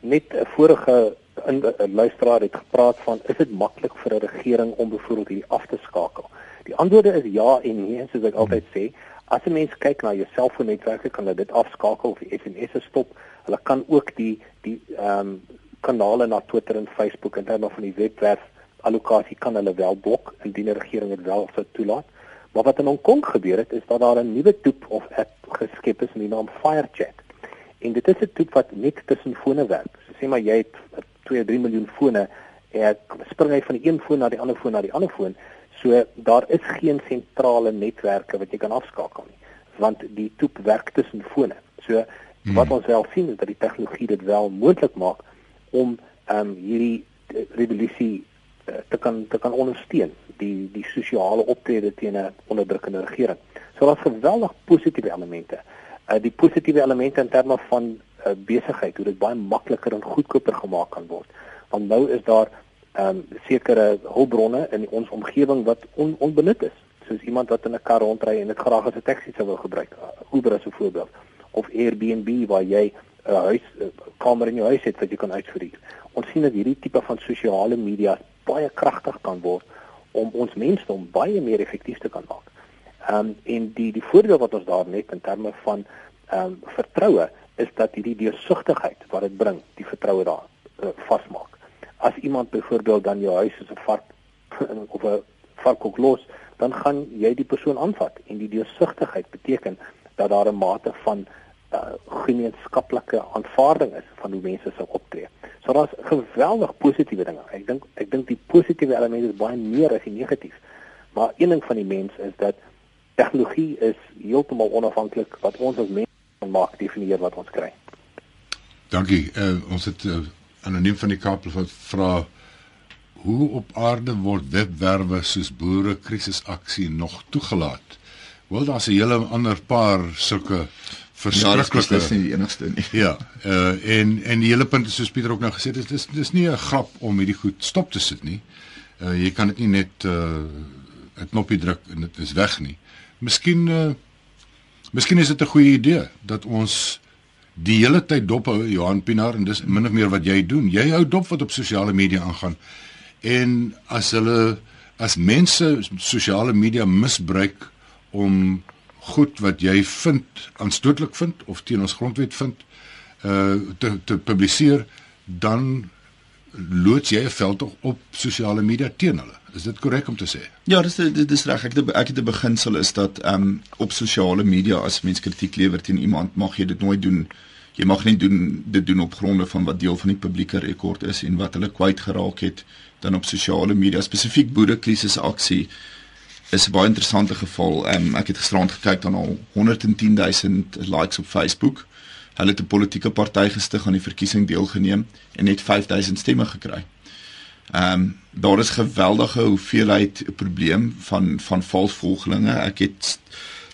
Speaker 3: Net 'n vorige in 'n luisteraar het gepraat van is dit maklik vir 'n regering om byvoorbeeld hierdie af te skakel? Die antwoorde is ja en nee, soos ek altyd sê. As 'n mens kyk na jou selfoonnetwerke, kan hulle dit afskakel of die SMS'e stop. Hulle kan ook die die ehm um, kanale na Twitter en Facebook en dan van die webwerf allocasie kan hulle wel blok indien die regering dit wel sou toelaat. Maar wat in Hong Kong gebeur het is dat daar 'n nuwe toep of app geskep is met die naam FireChat. En dit is 'n toep wat net tussen fone werk. So sê maar jy het 2, 3 miljoen fone en spring hy van die een foon na die ander foon na die ander foon. So daar is geen sentrale netwerke wat jy kan afskakel nie, want die toep werk tussen fone. So hmm. wat ons wel sien is dat die tegnologie dit wel moontlik maak om ehm um, hierdie eh, revolusie uh, te kan te kan ondersteun die die sosiale optrede teen 'n onderdrukkende regering. So daar's geweldig positiewe elemente. Uh die positiewe elemente in terme van uh, besigheid, hoe dit baie makliker en goedkoper gemaak kan word. Want nou is daar ehm um, sekere hulpbronne in ons omgewing wat on, onbenut is. Soos iemand wat in 'n kar rondry en dit graag as 'n taxi sou wil gebruik. Uber as 'n voorbeeld of Airbnb waar jy 'n uh, huis uh, kamer in jou huis het wat jy kan uitverhuur. Ons sien dat hierdie tipe van sosiale media baie kragtig kan word om ons mensdom baie meer effektief te kan maak. Ehm um, en die die voordeel wat ons daar net in terme van ehm um, vertroue is dat hierdie deursigtigheid wat dit bring, die vertroue daar uh, vasmaak. As iemand byvoorbeeld dan jou huis is 'n vark of 'n vark ook los, dan gaan jy die persoon aanvat en die deursigtigheid beteken dat daar 'n mate van uh, gemeenskaplike aanvaarding is van hoe mense sou optree. So daar's geweldig positiewe dinge. Ek dink ek dink die positiewe element is baie meer as die negatief. Maar een ding van die mens is dat tegnologie is heeltemal onafhanklik wat ons as mense kan maak definieer wat ons kry.
Speaker 1: Dankie. Uh, ons het uh, anoniem van die Kaap wat vra hoe op aarde word webwerwe soos boere krisisaksie nog toegelaat? Wel daar's 'n hele ander paar sulke verskriklike
Speaker 2: ja, is nie die enigste nie.
Speaker 1: Ja, uh en en die hele punt is soos Pieter ook nou gesê het, dis dis nie 'n grap om hierdie goed stop te sit nie. Uh jy kan dit nie net uh 'n knoppie druk en dit is weg nie. Miskien uh miskien is dit 'n goeie idee dat ons die hele tyd dop hou Johan Pinaar en dis min of meer wat jy doen. Jy hou dop wat op sosiale media aangaan. En as hulle as mense sosiale media misbruik om goed wat jy vind aanstootlik vind of teen ons grondwet vind uh te te publiseer dan loods jy 'n veldtog op sosiale media teen hulle. Is dit korrek om te sê?
Speaker 2: Ja, dis dit is reg. Ek ek het 'n beginsel is dat ehm um, op sosiale media as mens kritiek lewer teen iemand, mag jy dit nooit doen. Jy mag nie doen dit doen op gronde van wat deel van die publieke rekord is en wat hulle kwyt geraak het dan op sosiale media spesifiek boerekrisis aksie is 'n baie interessante geval. Um, ek het gisterand gekyk dan al 110 000 likes op Facebook. Hulle het 'n politieke party gestig aan die verkiesing deelgeneem en net 5000 stemme gekry. Ehm um, daar is geweldige hoeveelheid probleem van van vals volgelinge. Ek het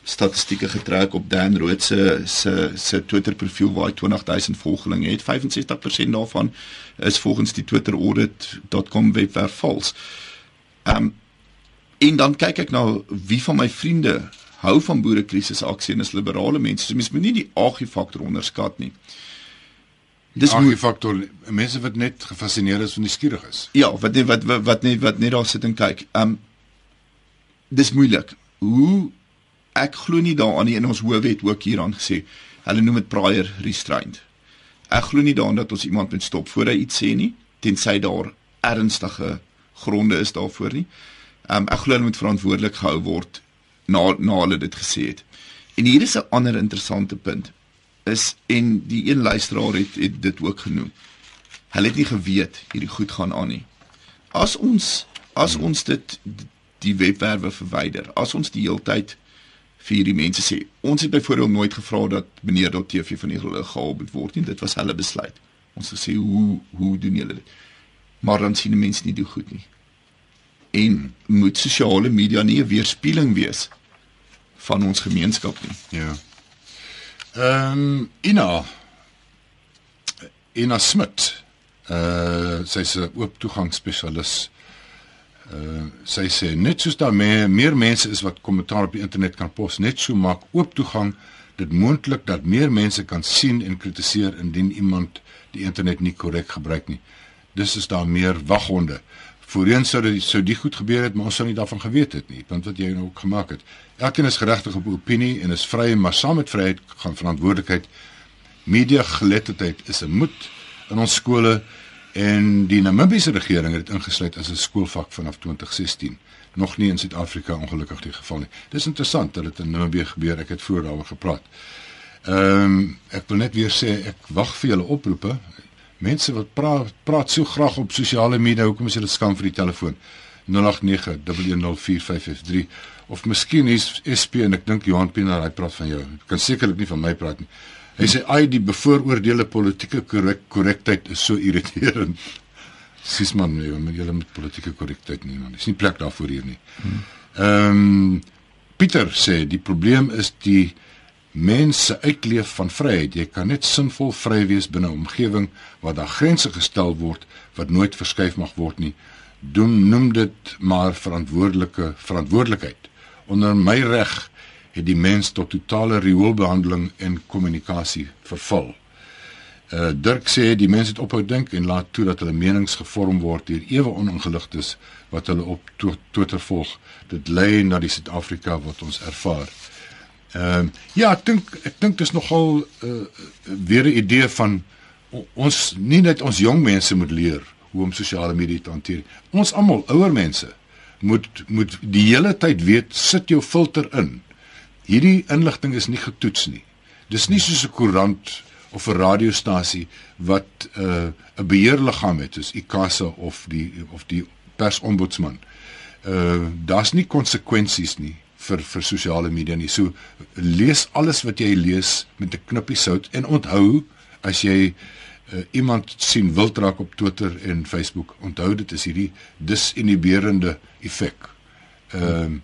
Speaker 2: statistieke getrek op Dan Rood se se se Twitter profiel waar hy 20000 volgelinge het. 65% daarvan is volgens die Twitter audit.com webwerf vals. Ehm um, En dan kyk ek na wie van my vriende hou van boerekrisis aksie en is liberale mense. So mens moet nie die agie faktor onderskat nie.
Speaker 1: Dis 'n faktor mense wat net gefassineer is van die skierig is.
Speaker 2: Ja, wat net wat wat wat net wat net daar sit en kyk. Um dis moeilik. Hoe ek glo nie daaraan nie en ons howe het ook hieraan gesê. Hulle noem dit prior restraint. Ek glo nie daaraan dat ons iemand moet stop voor hy iets sê nie tensy daar ernstige gronde is daarvoor nie. Um ek glo hulle moet verantwoordelik gehou word na na hulle dit gesê het. En hier is 'n ander interessante punt is en die een luisteraar het, het dit ook genoem. Hulle het nie geweet hierdie goed gaan aan nie. As ons as ons dit die webwerwe verwyder, as ons die heeltyd vir die mense sê, ons het byvoorbeeld nooit gevra dat meneer dot TV van die gehaal word nie, dit was hulle besluit. Ons het gesê hoe hoe doen julle dit? Maar dan sien die mense nie dit goed nie. En moet sosiale media nie 'n weerspieëling wees van ons gemeenskap nie.
Speaker 1: Ja. Ehm um, Ina Ina Smit. Uh sy's 'n oop toegang spesialis. Uh sy sê net soos daar meer, meer mense is wat kommentaar op die internet kan pos, net so maak oop toegang dit moontlik dat meer mense kan sien en kritiseer indien iemand die internet nie korrek gebruik nie. Dis is daar meer waghonde. Voorheen sou dit sou die goed gebeur het, maar ons sou nie daarvan geweet het nie, want wat jy nou ook gemaak het. Elkeen is geregtig op opinie en is vry, maar saam met vryheid gaan verantwoordelikheid. Media geletterdheid is 'n moet in ons skole en die Namibiese regering het dit ingesluit as 'n skoolvak vanaf 2016. Nog nie in Suid-Afrika ongelukkig die geval nie. Dis interessant dat dit in Namibië gebeur. Ek het vroeër daaroor gepraat. Ehm um, ek wil net weer sê ek wag vir julle oproepe. Mense wat praat praat so graag op sosiale media, hoekom is hulle skam vir die telefoon? 0891104553 of miskien is SP en ek dink Johan Pienaar hy praat van jou. Ek kan sekerlik nie van my praat nie. Hy sê ai die bevooroordeelde politieke korrek korrektheid is so irriterend. Sis man, nee, jy moet politieke korrektheid nie, man. Dis nie plek daarvoor hier nie. Ehm um, Pieter sê die probleem is die mense uitleef van vryheid. Jy kan net sinvol vry wees binne 'n omgewing waar daar grense gestel word wat nooit verskuif mag word nie. Doen noem dit maar verantwoordelike verantwoordelikheid. Onder my reg het die mens tot totale rioolbehandeling en kommunikasie verval. Uh Dirk sê die mense het ophou dink en laat toe dat hulle menings gevorm word deur ewe oningeligtes wat hulle op Twitter volg. Dit lei na die Suid-Afrika wat ons ervaar. Ehm uh, ja, ek dink ek dink dis nogal uh, weer 'n idee van ons nie net ons jong mense moet leer hoe om sosiale media te hanteer. Ons almal, ouer mense, moet moet die hele tyd weet sit jou filter in. Hierdie inligting is nie getoets nie. Dis nie soos 'n koerant of 'n radiostasie wat 'n uh, 'n beheerliggaam het soos ICASA of die of die persombudsman. Uh daar's nie konsekwensies nie vir vir sosiale media nie. So lees alles wat jy lees met 'n knippie sout en onthou as jy uh, iemand sien wildraak op Twitter en Facebook, onthou dit is hierdie disinhiberende effek. Ehm uh,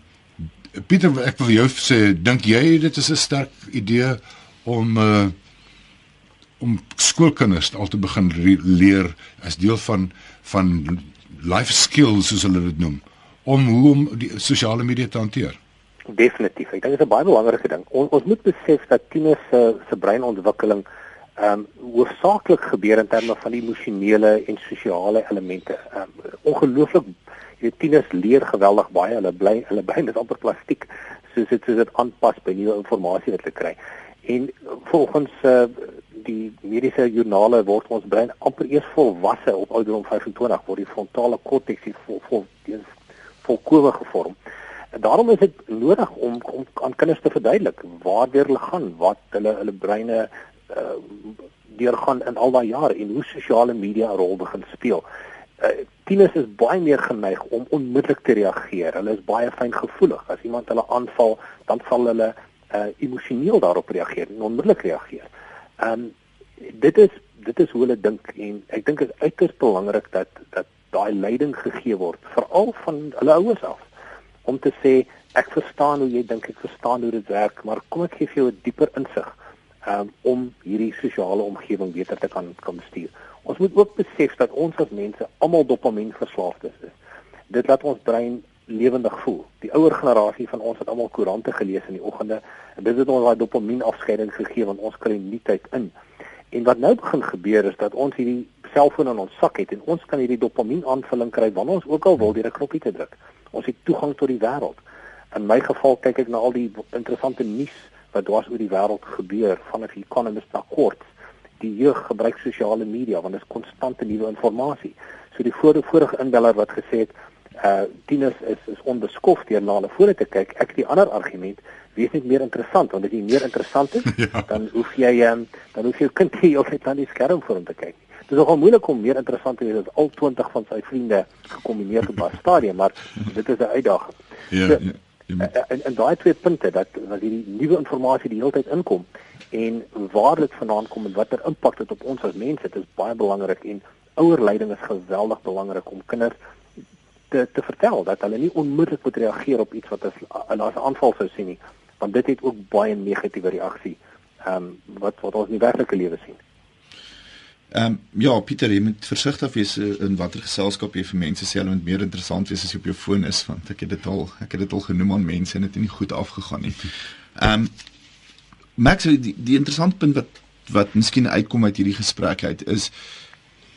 Speaker 1: Pieter, ek wil jou sê, dink jy dit is 'n sterk idee om uh om skoolkinders al te begin leer as deel van van life skills soos hulle dit noem om hoe om die sosiale media te hanteer?
Speaker 3: Definitief. Ek dink dit is 'n baie belangrike ding. On, ons moet besef dat tieners se se breinontwikkeling ehm um, hoofsaaklik gebeur in terme van emosionele en sosiale elemente. Ehm um, ongelooflik jy weet tieners leer geweldig baie. Hulle bly hulle brein is amper plastiek soos dit soos dit aanpas by nuwe inligting wat hulle kry. En volgens uh, die mediese joernale word ons brein amper eers volwasse op ouderdom 25 word die frontale korteks vol vol volkome gevorm. En daarom is dit nodig om, om aan kinders te verduidelik waar hulle gaan, wat hulle hulle breine uh, deurgaan in al daai jare en hoe sosiale media 'n rol begin speel. Uh, tieners is baie meer geneig om onmiddellik te reageer. Hulle is baie fyngevoelig. As iemand hulle aanval, dan sal hulle uh, emosioneel daarop reageer en onmiddellik reageer. Ehm um, dit is dit is hoe hulle dink en ek dink dit is uiters belangrik dat dat daai leiding gegee word veral van hulle ouers af om te sê ek verstaan hoe jy dink, ek verstaan hoe dit werk, maar kom ek gee vir jou 'n dieper insig um, om hierdie sosiale omgewing beter te kan kan bestuur. Ons moet ook besef dat ons as mense almal dopamien verslaafdes is. Dit laat ons brein lewendig voel. Die ouer generasie van ons het almal koerante gelees in die oggende en dit het ons daai dopamien afskeiding gegee want ons kry nuutheid in. En wat nou begin gebeur is dat ons hierdie selfoon in ons sak het en ons kan hierdie dopamien aanvulling kry wanneer ons ook al wil deur 'n knoppie te druk. Ons het toegang tot die wêreld. In my geval kyk ek na al die interessante nuus wat dwars oor die wêreld gebeur van 'n Economist na kort. Die jeug gebruik sosiale media want dit is konstante nuwe inligting. So die vorige vorige inbeller wat gesê het uh tieners is is onbeskof deur na hulle fone te kyk. Ek die ander argument wees net meer interessant want as jy meer interessant is, ja. dan hoef jy um, dan hoef jy kind nie altyd aan die skerm voor hom te kyk nie. Dit is nogal moeilik om meer interessant te wees as al 20 van sy vriende gekombineer op 'n stadium, maar dit is 'n uitdaging. Ja. So, ja. En en daai twee punte dat dat hierdie nuwe inligting die hele tyd inkom en waar dit vandaan kom en watter impak dit op ons as mense het, is baie belangrik en ouerleiding is geweldig belangrik om kinders te te vertel dat hulle nie onmiddellik moet reageer op iets wat as 'n aanval sou sien nie want dit het ook baie negatiewe reaksie ehm um, wat wat ons in die werklike lewe sien.
Speaker 2: Ehm um, ja, Pieter, jy moet versigtig wees eh, in watter geselskap jy vir mense sê hulle moet meer interessant wees as jy op jou foon is want ek het dit al ek het dit al genoem aan mense en dit het nie goed afgegaan nie. Ehm um, Max, die, die interessante punt wat wat miskien uitkom uit hierdie gesprek uit is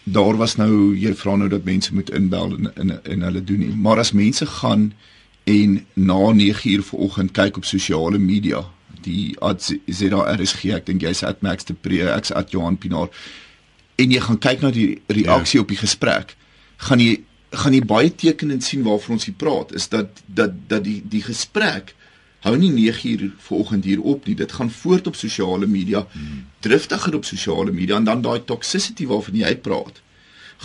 Speaker 2: daar was nou jy vra nou dat mense moet inbel en en, en hulle doen nie. Maar as mense gaan en na 9 uur vanoggend kyk op sosiale media die ZRSG ek dink jy's at Max de Pre ek's at Johan Pinaar en jy gaan kyk na die reaksie ja. op die gesprek gaan jy gaan jy baie tekenend sien waarvan ons hier praat is dat dat dat die die gesprek hou nie 9 uur vanoggend hier op nie dit gaan voort op sosiale media hmm. driftiger op sosiale media en dan daai toxicity waarvan jy praat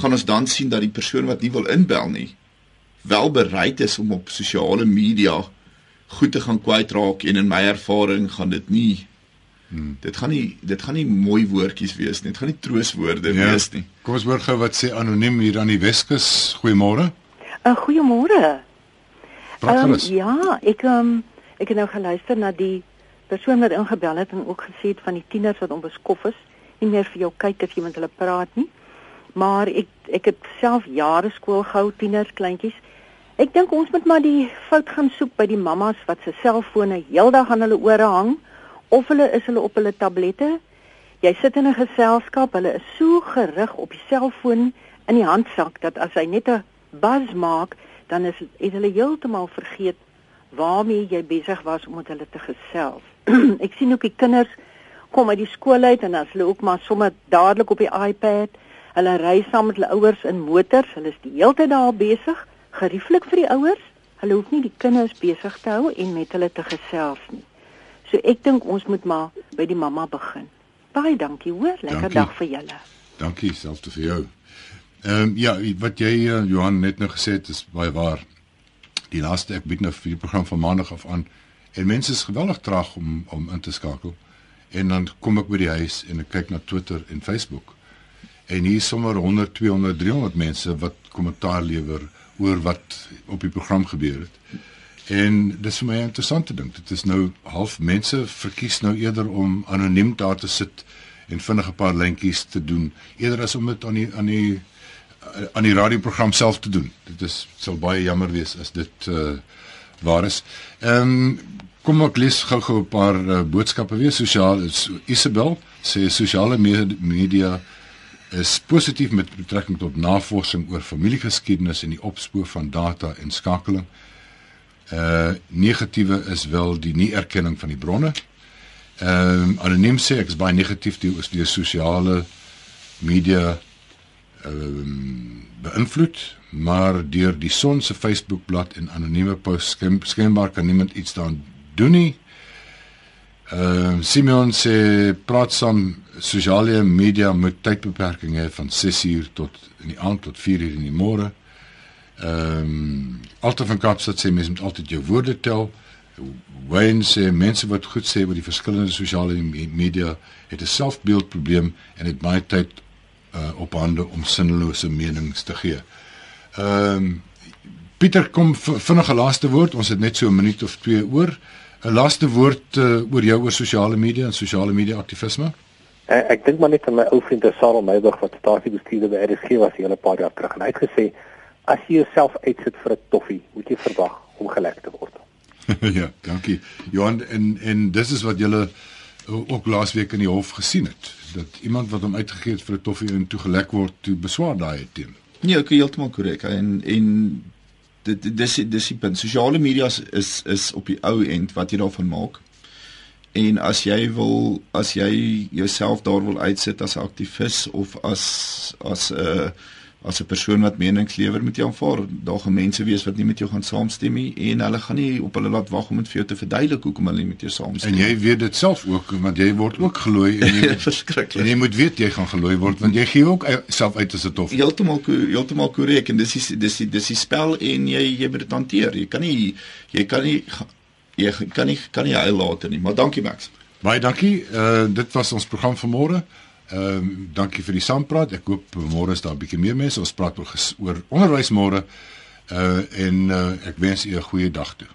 Speaker 2: gaan ons dan sien dat die persoon wat nie wil inbel nie wel bereid is om op sosiale media goed te gaan kwytraak en in my ervaring gaan dit nie hmm. dit gaan nie dit gaan nie mooi woordjies wees nie. Dit gaan nie trooswoorde ja. wees nie.
Speaker 1: Kom ons hoor gou wat sê anoniem hier aan die Weskus. Goeiemôre. 'n
Speaker 5: uh, goeiemôre um, ja ek um, ek het nou geluister na die persoon wat ingebel het en ook gesê het van die tieners wat onbeskof is nie meer vir jou kyk as jy met hulle praat nie. Maar ek ek het self jare skool gehou tieners kleintjies. Ek dink ons moet maar die fout gaan soek by die mammas wat se selfone heeldag aan hulle ore hang of hulle is hulle op hulle tablette. Jy sit in 'n geselskap, hulle is so gerig op die selfoon in die handsak dat as hy net 'n buzz maak, dan is het hulle heeltemal vergeet waarmee jy besig was om met hulle te gesels. Ek sien ook die kinders kom uit die skool uit en as hulle ook maar sommer dadelik op die iPad, hulle ry saam met hulle ouers in motors, hulle is die hele tyd daar besig gerieflik vir die ouers. Hulle hoef nie die kinders besig te hou en met hulle te gesels nie. So ek dink ons moet maar by die mamma begin. Baie dankie hoor, lekker dankie. dag vir julle.
Speaker 1: Dankie selfs vir jou. Ehm um, ja, wat jy uh, Johan net nou gesê het is baie waar. Die laaste ek bied nou vir die program van maandag af aan en mense is geweldig traag om om in te skakel. En dan kom ek by die huis en ek kyk na Twitter en Facebook. En hier is sommer 100, 200, 300 mense wat kommentaar lewer oor wat op die program gebeur het. En dis vir my interessant te dink. Dit is nou half mense verkies nou eerder om anoniem daar te sit en vinnig 'n paar lyntjies te doen eerder as om dit aan die aan die aan die radioprogram self te doen. Dit is sal baie jammer wees as dit uh waar is. Ehm um, kom ek lees gou-gou 'n paar uh, boodskappe weer sosiaal Isabel sê sosiale media is positief met betrekking tot navorsing oor familiegeskiedenis en die opspoor van data en skakeling. Uh negatiewe is wel die nie-erkenning van die bronne. Ehm uh, anoniem sê ek is baie negatief die oor die sosiale media ehm um, beïnvloed, maar deur die son se Facebookblad en anonieme posts skynbaar kan niemand iets daaraan doen nie. Ehm uh, Simeon sê praat saam sosiale media met tydbeperking hê van 6uur tot in die aand tot 4uur in die môre. Ehm um, Alta van Kaapstad sê mense moet altyd jou woorde tel. Wayne sê mense wat goed sê oor die verskillende sosiale media het 'n selfbeeldprobleem en het baie tyd uh, op hande om sinnelose menings te gee. Ehm um, Pieter kom vinnige laaste woord. Ons het net so 'n minuut of 2 oor. 'n laaste woord uh, oor jou oor sosiale media en sosiale media aktivisme?
Speaker 3: Uh, ek dink maar net aan my ou vriend Sarel Meyburg wat stasiebestuurder by RSG was hier 'n paar jaar terug en hy het gesê as jy jouself uitsit vir 'n toffie, moet jy verwag om gelek te word.
Speaker 1: ja, dankie. Johan en en dis is wat julle ook laasweek in die hof gesien het dat iemand wat hom uitgegee het vir 'n toffie en toe gelek word toe beswaar daai teen.
Speaker 2: Nee, ek is heeltemal korrek en en dit dis dis die punt. Sosiale media is is op die ou end wat jy daarvan maak. En as jy wil as jy jouself daar wil uitsit as 'n aktivis of as as 'n uh, as 'n persoon wat menings lewer met jou aanvaar. Daar gaan mense wees wat nie met jou gaan saamstem nie en hulle gaan nie op hulle laat wag om dit vir jou te verduidelik hoekom hulle nie met jou saamstem
Speaker 1: nie. En jy weet dit self ook want jy word ook gelooi en jy
Speaker 2: verskriklik.
Speaker 1: En jy moet weet jy gaan gelooi word want jy gee ook self uit as 'n tof.
Speaker 2: Heeltemal heeltemal korrek en dis die, dis die, dis die spel en jy jy moet dit hanteer. Jy kan nie jy kan nie jy kan nie kan nie uitlaat nie. Maar dankie Max.
Speaker 1: Baie dankie. Uh dit was ons program vir môre. Ehm um, dankie vir die saampraat. Ek hoop môre is daar 'n bietjie meer mense. Ons praat oor, oor onderwys môre. Uh en uh, ek wens u 'n goeie dag toe.